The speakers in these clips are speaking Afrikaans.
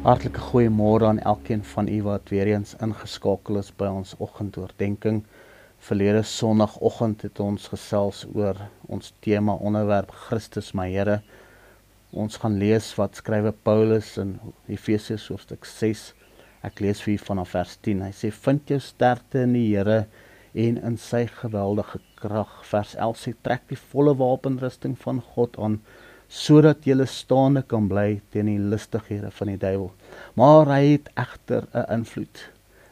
Hartlike goeiemôre aan elkeen van u wat weer eens ingeskakel is by ons oggendoordenkings. Verlede Sondagoggend het ons gesels oor ons tema onderwerp Christus my Here. Ons gaan lees wat skrywe Paulus in Efesiërs hoofstuk 6. Ek lees vir u vanaf vers 10. Hy sê: "Vind jou sterkte in die Here en in sy geweldige krag." Vers 11 sê: "Trek die volle wapenrusting van God aan." Sodat jy staande kan bly teen die listighede van die duiwel. Maar hy het egter 'n invloed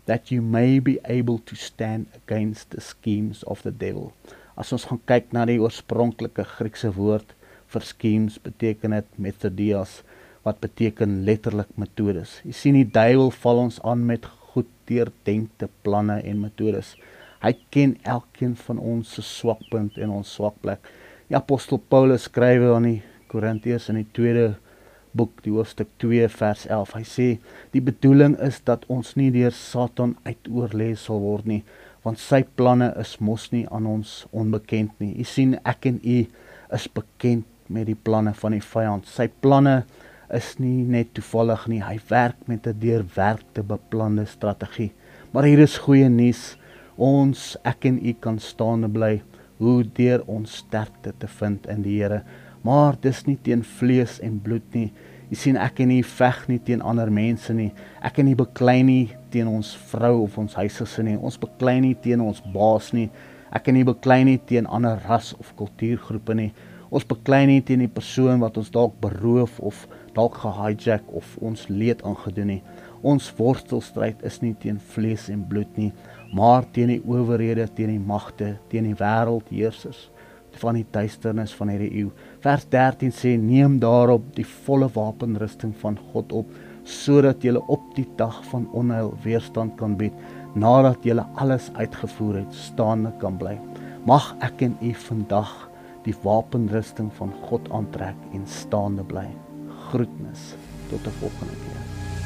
that you may be able to stand against the schemes of the devil. As ons gaan kyk na die oorspronklike Griekse woord vir schemes, beteken dit methodias wat beteken letterlik metodes. Jy sien die duiwel val ons aan met goed deurdenkte planne en metodes. Hy ken elkeen van ons se swakpunt en ons swakplek. Die apostel Paulus skryf aan die Korintiërs in die tweede boek, die hoofstuk 2 vers 11. Hy sê die bedoeling is dat ons nie deur Satan uitoorlê sal word nie, want sy planne is mos nie aan ons onbekend nie. U sien ek en u is bekend met die planne van die vyand. Sy planne is nie net toevallig nie. Hy werk met 'n deurwerkte beplande strategie. Maar hier is goeie nuus. Ons ek en u kan staande bly hoe deur ons sterkte te vind in die Here maar dis nie teen vlees en bloed nie. Jy sien ek en nie veg nie teen ander mense nie. Ek en nie beklei nie teen ons vrou of ons huisgesin nie. Ons beklei nie teen ons baas nie. Ek en nie beklei nie teen ander ras of kultuurgroepe nie. Ons beklei nie teen die persoon wat ons dalk beroof of dalk gehijack of ons leed aangedoen nie. Ons worstelstryd is nie teen vlees en bloed nie, maar teen die owerhede, teen die magte, teen die wêreldheersers van die duisternis van hierdie eeu. Vers 13 sê: "Neem daarop die volle wapenrusting van God op, sodat jy op die dag van onheil weerstand kan bied, nadat jy alles uitgevoer het, staande kan bly." Mag ek en u vandag die wapenrusting van God aantrek en staande bly. Groetnis tot 'n volgende keer.